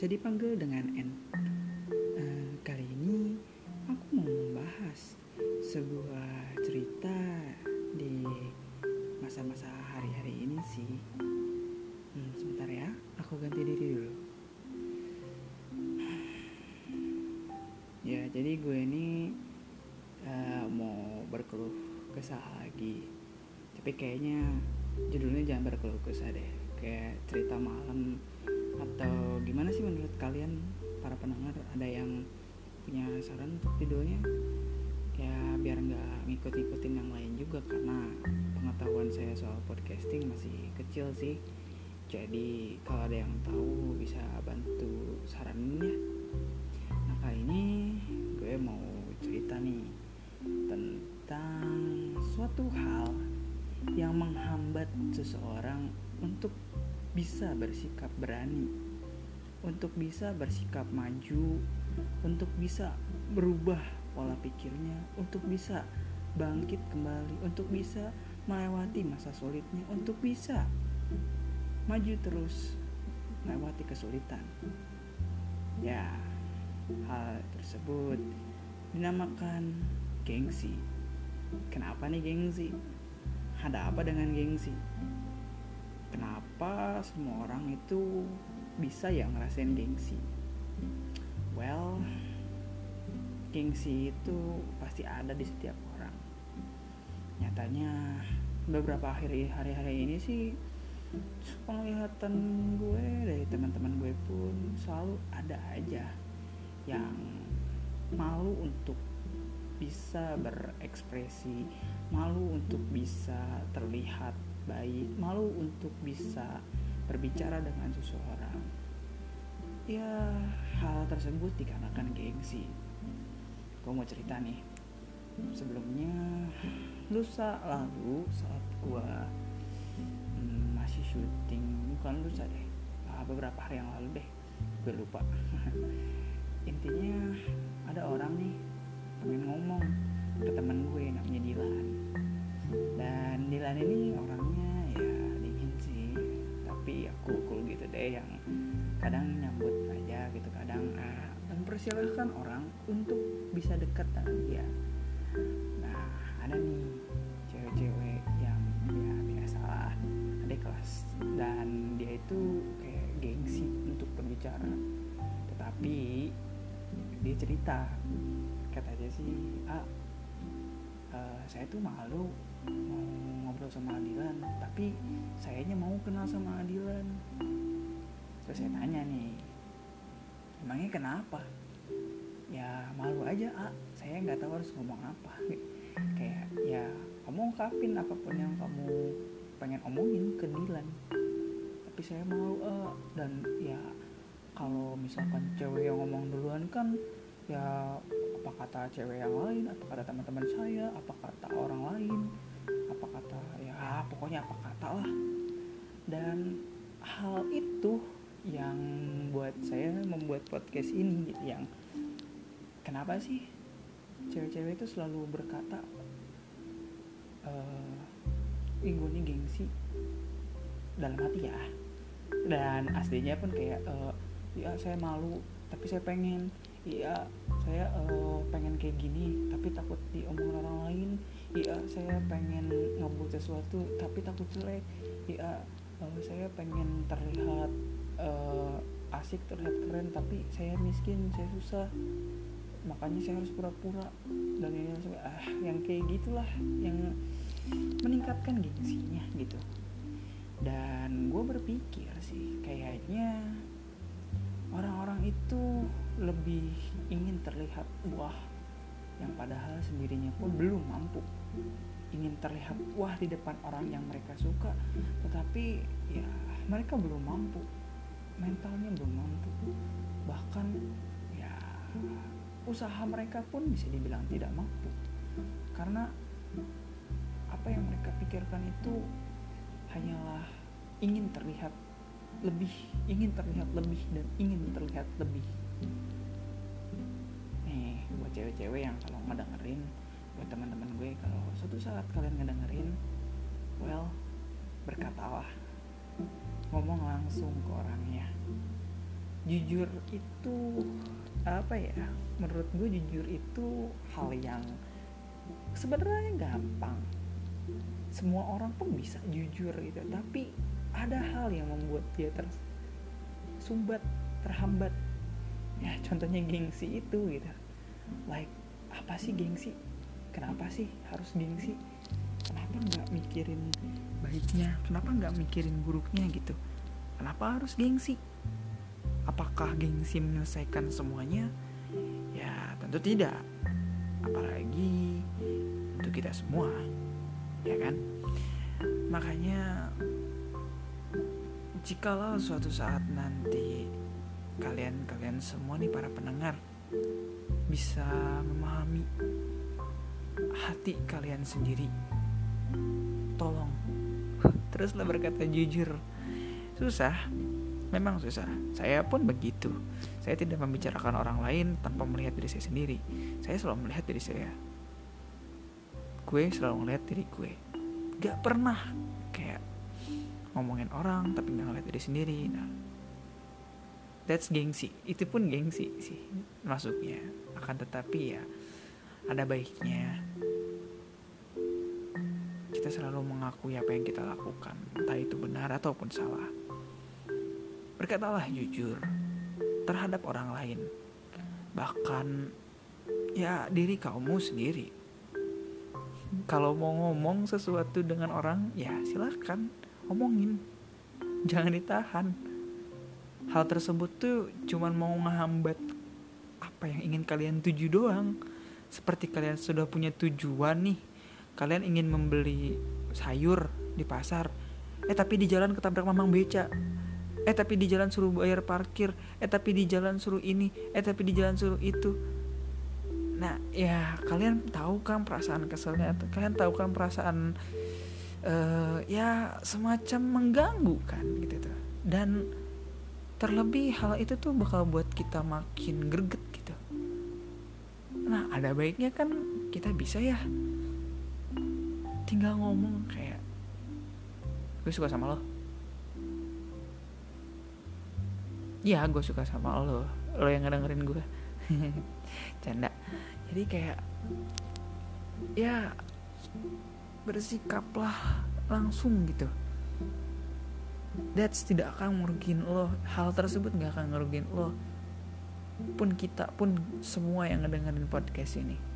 bisa dipanggil dengan N. Uh, kali ini aku mau membahas sebuah cerita di masa-masa hari-hari ini sih. Hmm, sebentar ya, aku ganti diri dulu. Ya, jadi gue ini uh, mau berkeluh kesah lagi. Tapi kayaknya judulnya jangan berkeluh kesah deh. Kayak cerita malam gimana sih menurut kalian para pendengar? Ada yang punya saran untuk judulnya ya biar nggak ngikut-ngikutin yang lain juga karena pengetahuan saya soal podcasting masih kecil sih. Jadi kalau ada yang tahu bisa bantu saraninnya. Nah kali ini gue mau cerita nih tentang suatu hal yang menghambat seseorang untuk bisa bersikap berani, untuk bisa bersikap maju, untuk bisa berubah pola pikirnya, untuk bisa bangkit kembali, untuk bisa melewati masa sulitnya, untuk bisa maju terus melewati kesulitan. Ya, hal tersebut dinamakan gengsi. Kenapa nih gengsi? Ada apa dengan gengsi? kenapa semua orang itu bisa ya ngerasain gengsi? Well gengsi itu pasti ada di setiap orang. Nyatanya beberapa hari hari-hari ini sih penglihatan gue dari teman-teman gue pun selalu ada aja yang malu untuk bisa berekspresi malu untuk bisa terlihat baik, malu untuk bisa berbicara dengan seseorang. Ya, hal tersebut dikarenakan gengsi. Gue mau cerita nih. Sebelumnya, lusa lalu saat gue hmm, masih syuting, bukan lusa deh, ah, beberapa hari yang lalu deh, gue lupa. Intinya ada orang nih pengen ngomong ke temen gue namanya Dilan dan Dilan ini orangnya yang kadang nyambut aja gitu kadang uh, mempersilahkan orang untuk bisa dekat dengan dia. Nah ada nih cewek-cewek yang ya biasalah ada kelas dan dia itu kayak gengsi untuk berbicara. Tetapi dia cerita katanya sih ah uh, saya tuh malu mau ngobrol sama Adilan tapi sayanya mau kenal sama Adilan terus saya tanya nih emangnya kenapa? Ya malu aja ah saya nggak tahu harus ngomong apa. Kayak ya kamu ungkapin apa pun yang kamu pengen omongin ke Dilan. Tapi saya malu ah dan ya kalau misalkan cewek yang ngomong duluan kan ya apa kata cewek yang lain apa kata teman-teman saya apa kata orang lain apa kata ya pokoknya apa kata lah. Dan hal itu yang buat saya membuat podcast ini gitu yang kenapa sih cewek-cewek itu selalu berkata gue nih gengsi dalam hati ya. Dan aslinya pun kayak uh, ya saya malu tapi saya pengen iya saya uh, pengen kayak gini tapi takut diomongin orang lain iya saya pengen ngebuat sesuatu tapi takut jelek iya uh, saya pengen terlihat uh, asik terlihat keren tapi saya miskin saya susah. Makanya saya harus pura-pura. Dan ini ah yang kayak gitulah yang meningkatkan gengsinya gitu. Dan gue berpikir sih kayaknya orang-orang itu lebih ingin terlihat wah yang padahal sendirinya pun belum mampu. Ingin terlihat wah di depan orang yang mereka suka tetapi ya mereka belum mampu mentalnya belum mampu bahkan ya usaha mereka pun bisa dibilang tidak mampu. Karena apa yang mereka pikirkan itu hanyalah ingin terlihat lebih ingin terlihat lebih dan ingin terlihat lebih. Nih buat cewek-cewek yang kalau ngedengerin buat teman-teman gue kalau suatu saat kalian ngedengerin well berkatalah ngomong langsung ke orangnya jujur itu apa ya menurut gue jujur itu hal yang sebenarnya gampang. Semua orang pun bisa jujur gitu tapi ada hal yang membuat dia tersumbat terhambat. Ya contohnya gengsi itu gitu. Like apa sih gengsi? Kenapa sih harus gengsi kenapa nggak mikirin baiknya? Kenapa nggak mikirin buruknya gitu? Kenapa harus gengsi? Apakah gengsi menyelesaikan semuanya? Ya tentu tidak. Apalagi untuk kita semua ya kan? Makanya jikalau suatu saat nanti kalian kalian semua nih para pendengar bisa memahami hati kalian sendiri tolong. Teruslah berkata jujur. Susah. Memang susah. Saya pun begitu. Saya tidak membicarakan orang lain tanpa melihat diri saya sendiri. Saya selalu melihat diri saya. Gue selalu melihat diri gue. Gak pernah kayak ngomongin orang tapi nggak ngeliat diri sendiri. Nah that's gengsi. Itu pun gengsi sih masuknya. Akan tetapi ya ada baiknya selalu mengakui apa yang kita lakukan entah itu benar ataupun salah. Berkatalah jujur terhadap orang lain bahkan ya diri kamu sendiri. Kalau mau ngomong sesuatu dengan orang ya silahkan omongin. Jangan ditahan. Hal tersebut tuh cuman mau ngehambat apa yang ingin kalian tuju doang. Seperti kalian sudah punya tujuan nih kalian ingin membeli sayur di pasar? Eh tapi di jalan ketabrak mamang beca. Eh tapi di jalan suruh bayar parkir. Eh tapi di jalan suruh ini. Eh tapi di jalan suruh itu. Nah ya kalian tahu kan perasaan keselnya kalian tahu kan perasaan uh, ya semacam mengganggu kan gitu tuh. Dan terlebih hal itu tuh bakal buat kita makin greget gitu. Nah ada baiknya kan kita bisa ya tinggal ngomong kayak gue suka sama lo? Ya gue suka sama lo. Lo yang ngedengerin gue. Canda. Jadi kayak ya bersikaplah langsung gitu. That's tidak akan merugikan lo. Hal tersebut gak akan ngerugiin lo. Pun kita pun semua yang ngedengerin podcast ini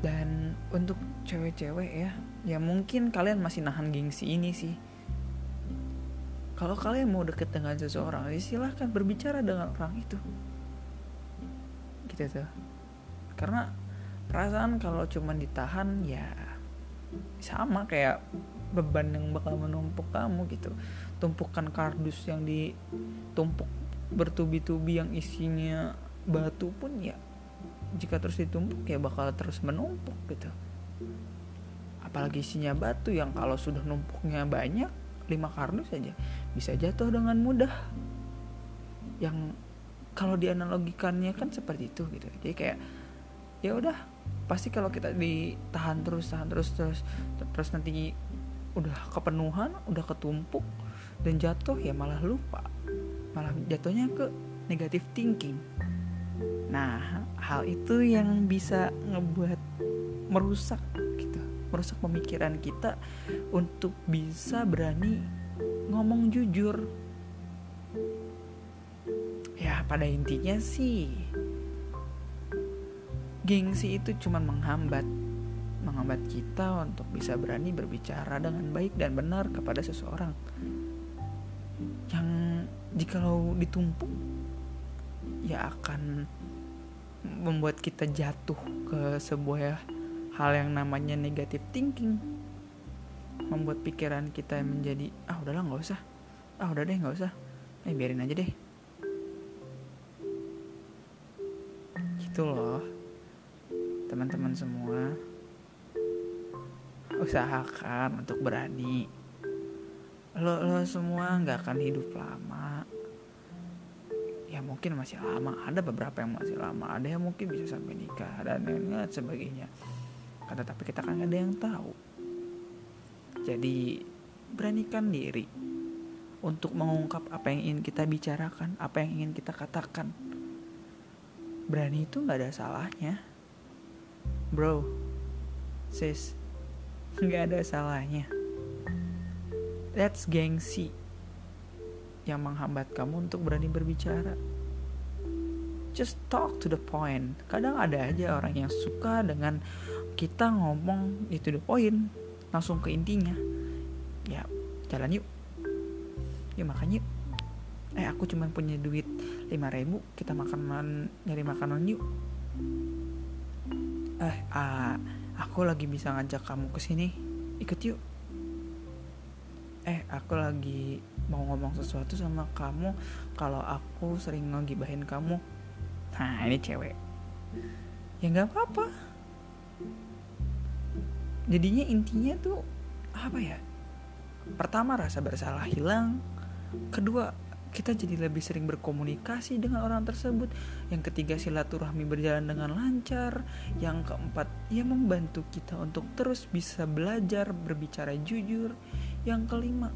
dan untuk cewek-cewek ya ya mungkin kalian masih nahan gengsi ini sih. Kalau kalian mau deket dengan seseorang ya silahkan berbicara dengan orang itu. Gitu tuh. Karena perasaan kalau cuma ditahan ya sama kayak beban yang bakal menumpuk kamu gitu. Tumpukan kardus yang ditumpuk bertubi-tubi yang isinya batu pun ya jika terus ditumpuk ya bakal terus menumpuk gitu. Apalagi isinya batu yang kalau sudah numpuknya banyak lima kardus saja bisa jatuh dengan mudah. Yang kalau dianalogikannya kan seperti itu gitu. Jadi kayak ya udah pasti kalau kita ditahan terus tahan terus terus terus nanti udah kepenuhan udah ketumpuk dan jatuh ya malah lupa. Malah jatuhnya ke negatif thinking Nah, hal itu yang bisa ngebuat merusak gitu, merusak pemikiran kita untuk bisa berani ngomong jujur. Ya, pada intinya sih gengsi itu cuma menghambat menghambat kita untuk bisa berani berbicara dengan baik dan benar kepada seseorang yang jikalau ditumpuk ya akan membuat kita jatuh ke sebuah hal yang namanya negatif thinking. Membuat pikiran kita menjadi ah udahlah nggak usah. Ah udah deh nggak usah. Eh biarin aja deh. Gitu loh teman-teman semua. Usahakan untuk berani. Lo lo semua nggak akan hidup lama ya mungkin masih lama. Ada beberapa yang masih lama. Ada yang mungkin bisa sampai nikah dan lain sebagainya. Karena tapi kita kan ada yang tahu. Jadi beranikan diri untuk mengungkap apa yang ingin kita bicarakan, apa yang ingin kita katakan. Berani itu nggak ada salahnya, bro, sis, nggak ada salahnya. That's gengsi yang menghambat kamu untuk berani berbicara. Just talk to the point. Kadang ada aja orang yang suka dengan kita ngomong itu the point, langsung ke intinya. Ya, jalan yuk ya makan yuk eh aku cuma punya duit 5 ribu kita makanan nyari makanan yuk eh ah, aku lagi bisa ngajak kamu ke sini ikut yuk eh aku lagi mau ngomong sesuatu sama kamu kalau aku sering ngegibahin kamu. Nah ini cewek. Ya nggak apa-apa. Jadinya intinya tuh apa ya? Pertama rasa bersalah hilang. Kedua kita jadi lebih sering berkomunikasi dengan orang tersebut. Yang ketiga silaturahmi berjalan dengan lancar. Yang keempat ia membantu kita untuk terus bisa belajar berbicara jujur yang kelima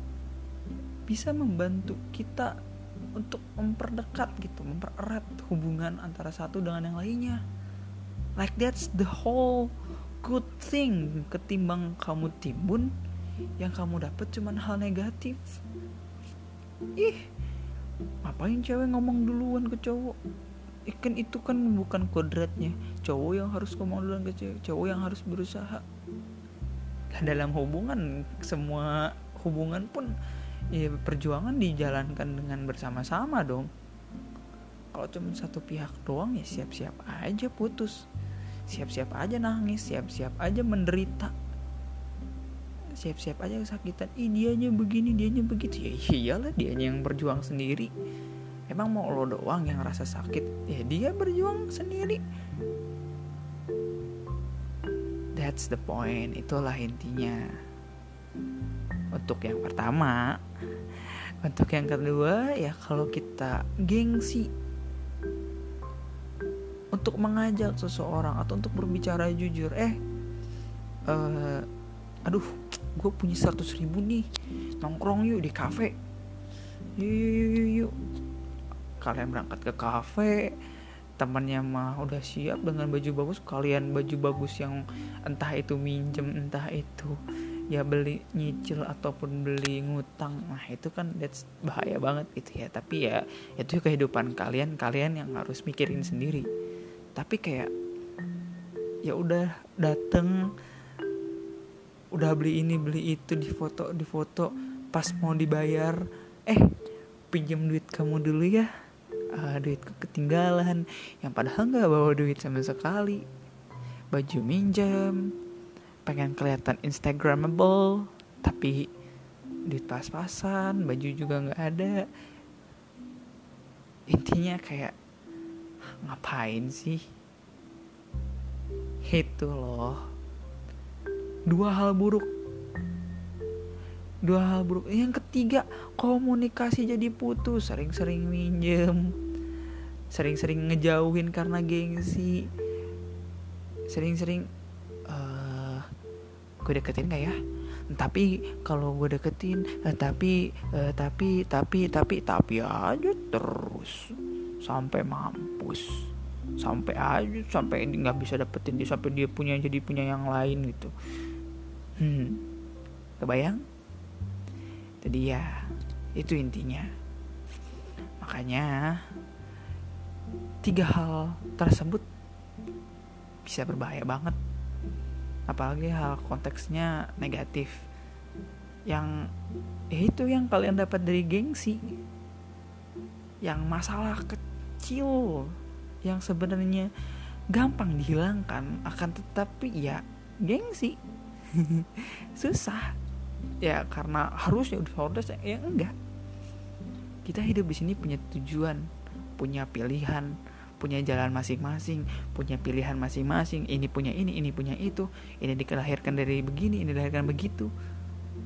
bisa membantu kita untuk memperdekat gitu mempererat hubungan antara satu dengan yang lainnya. Like that's the whole good thing. Ketimbang kamu timbun yang kamu dapat cuman hal negatif. Ih ngapain cewek ngomong duluan ke cowok? Ikan itu kan bukan kodratnya. Cowok yang harus ngomong duluan ke cewek cowok yang harus berusaha dalam hubungan semua hubungan pun ya perjuangan dijalankan dengan bersama-sama dong. Kalau cuma satu pihak doang ya siap-siap aja putus. Siap-siap aja nangis siap-siap aja menderita. Siap-siap aja kesakitan. Ih dianya begini dianya begitu. Ya iyalah dianya yang berjuang sendiri. Emang mau lo doang yang rasa sakit? Ya dia berjuang sendiri that's the point. Itulah intinya. Untuk yang pertama. Untuk yang kedua ya kalau kita gengsi untuk mengajak seseorang atau untuk berbicara jujur eh uh, aduh gue punya 100 ribu nih nongkrong yuk di kafe. Yuk yuk yuk yuk. Kalian berangkat ke kafe temannya mah udah siap dengan baju bagus kalian baju bagus yang entah itu minjem entah itu ya beli nyicil ataupun beli ngutang nah itu kan that's bahaya banget gitu ya. Tapi ya itu kehidupan kalian kalian yang harus mikirin sendiri. Tapi kayak ya udah dateng udah beli ini beli itu di foto di foto pas mau dibayar eh pinjam duit kamu dulu ya uh, duitku ketinggalan. Yang padahal nggak bawa duit sama sekali. Baju minjam pengen kelihatan instagramable. Tapi duit pas-pasan baju juga nggak ada. Intinya kayak ngapain sih? Itu loh. Dua hal buruk. Dua hal buruk. Yang ketiga komunikasi jadi putus. Sering-sering minjem sering-sering ngejauhin karena gengsi. Sering-sering uh, gue deketin gak ya? Tapi kalau gue deketin uh, tapi uh, tapi tapi tapi tapi aja terus. Sampai mampus. Sampai aja sampai nggak bisa dapetin dia sampai dia punya jadi punya yang lain gitu. Hmm. Kebayang? Jadi ya itu intinya. Makanya tiga hal tersebut bisa berbahaya banget. Apalagi hal konteksnya negatif. Yang ya itu yang kalian dapat dari gengsi. Yang masalah kecil yang sebenarnya gampang dihilangkan akan tetapi ya gengsi. Susah. Ya karena harusnya udah harus ya enggak. Kita hidup di sini punya tujuan punya pilihan punya jalan masing-masing punya pilihan masing-masing ini punya ini ini punya itu ini dilahirkan dari begini ini dilahirkan begitu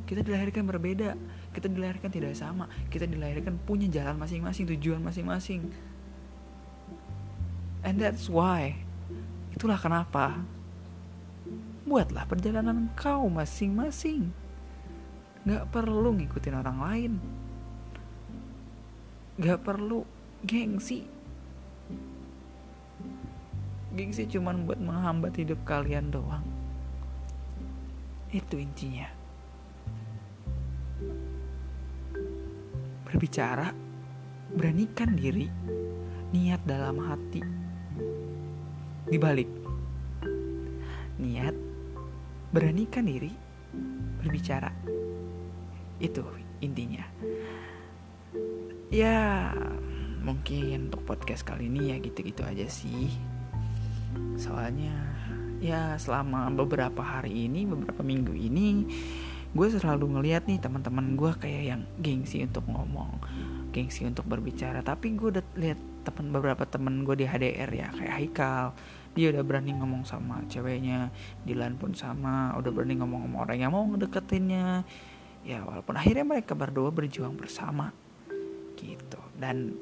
kita dilahirkan berbeda kita dilahirkan tidak sama kita dilahirkan punya jalan masing-masing tujuan masing-masing and that's why itulah kenapa buatlah perjalanan kau masing-masing. Gak perlu ngikutin orang lain. gak perlu gengsi gengsi cuman buat menghambat hidup kalian doang. Itu intinya. Berbicara beranikan diri niat dalam hati. Dibalik. Niat beranikan diri berbicara. Itu intinya. Ya mungkin untuk podcast kali ini ya gitu-gitu aja sih soalnya ya selama beberapa hari ini beberapa minggu ini gue selalu ngeliat nih teman-teman gue kayak yang gengsi untuk ngomong gengsi untuk berbicara. Tapi gue udah lihat teman beberapa temen gue di HDR ya kayak Haikal. Dia udah berani ngomong sama ceweknya Dilan pun sama udah berani ngomong sama orang yang mau ngedeketinnya. Ya walaupun akhirnya mereka berdua berjuang bersama gitu. Dan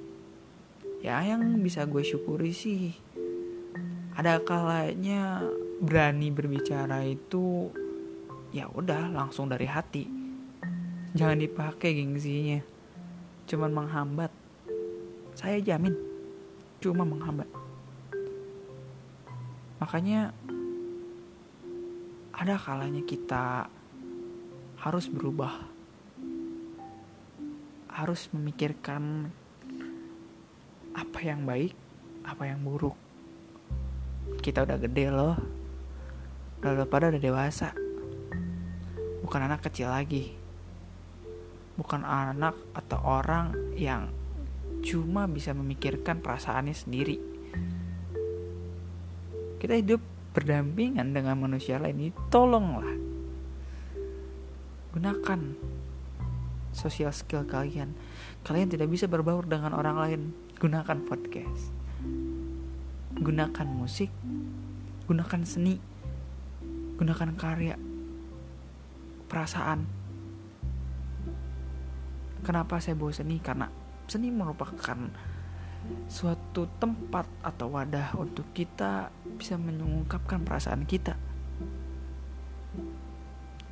ya yang bisa gue syukuri sih ada kalanya berani berbicara itu ya udah langsung dari hati. Jangan dipakai gengsinya. Cuman menghambat. Saya jamin cuma menghambat. Makanya ada kalanya kita harus berubah. Harus memikirkan apa yang baik, apa yang buruk. Kita udah gede loh. Lalu pada udah dewasa. Bukan anak kecil lagi. Bukan anak atau orang yang cuma bisa memikirkan perasaannya sendiri. Kita hidup berdampingan dengan manusia lain tolonglah gunakan social skill kalian. Kalian tidak bisa berbaur dengan orang lain. Gunakan podcast. Gunakan musik. Gunakan seni. Gunakan karya. Perasaan. Kenapa saya bawa seni? Karena seni merupakan suatu tempat atau wadah untuk kita bisa mengungkapkan perasaan kita.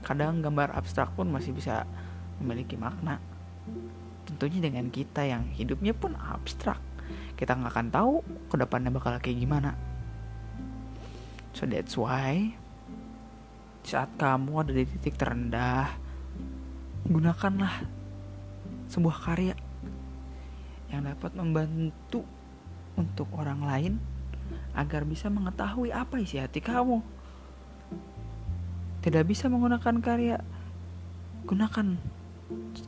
Kadang gambar abstrak pun masih bisa memiliki makna. Tentunya dengan kita yang hidupnya pun abstrak. Kita nggak akan tahu ke depannya bakal kayak gimana. So that's why saat kamu ada di titik terendah, gunakanlah sebuah karya yang dapat membantu untuk orang lain agar bisa mengetahui apa isi hati kamu. Tidak bisa menggunakan karya, gunakan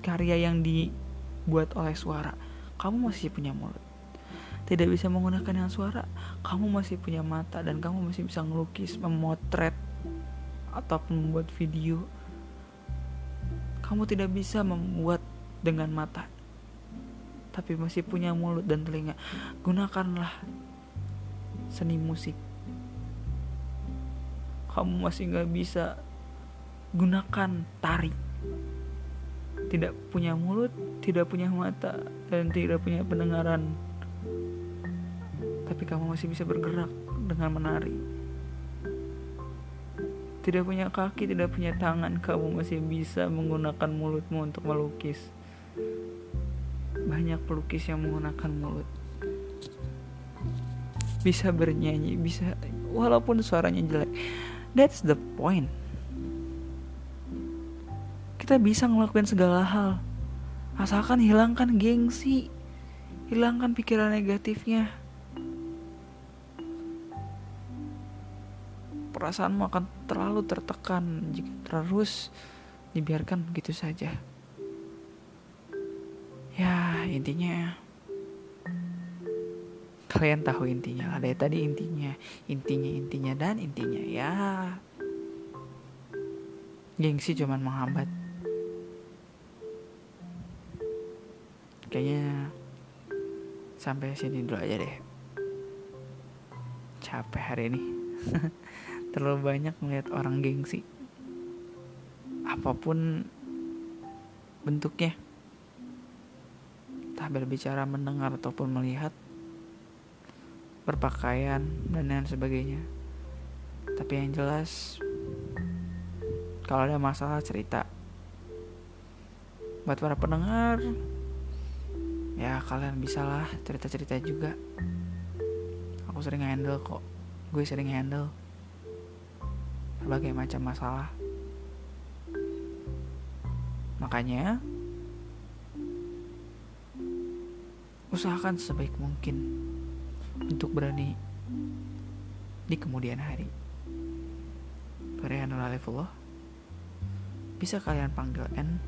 karya yang dibuat oleh suara kamu masih punya mulut tidak bisa menggunakan yang suara. Kamu masih punya mata dan kamu masih bisa ngelukis memotret ataupun membuat video. Kamu tidak bisa membuat dengan mata tapi masih punya mulut dan telinga. Gunakanlah seni musik. Kamu masih nggak bisa gunakan tari. Tidak punya mulut, tidak punya mata, dan tidak punya pendengaran. Tapi kamu masih bisa bergerak dengan menari. Tidak punya kaki, tidak punya tangan, kamu masih bisa menggunakan mulutmu untuk melukis. Banyak pelukis yang menggunakan mulut. Bisa bernyanyi, bisa walaupun suaranya jelek. That's the point kita bisa ngelakuin segala hal asalkan hilangkan gengsi hilangkan pikiran negatifnya perasaanmu akan terlalu tertekan jika terus dibiarkan begitu saja. Ya intinya kalian tahu intinya lah dari tadi intinya intinya intinya dan intinya ya. Gengsi cuman menghambat. Kayaknya sampai sini dulu aja deh. Capek hari ini terlalu banyak melihat orang gengsi. Apa pun bentuknya. Tak berbicara mendengar ataupun melihat. Berpakaian dan lain sebagainya. Tapi yang jelas kalau ada masalah cerita. Buat para pendengar ya kalian bisalah cerita-cerita juga. Aku sering handle kok. Gue sering handle berbagai macam masalah. Makanya usahakan sebaik mungkin untuk berani di kemudian hari. Berianul Alifullah bisa kalian panggil N.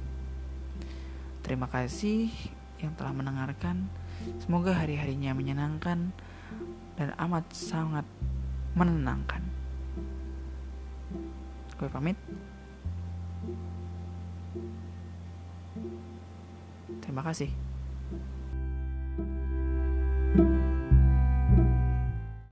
Terima kasih yang telah mendengarkan. Semoga hari-harinya menyenangkan dan amat sangat menenangkan gue pamit. Terima kasih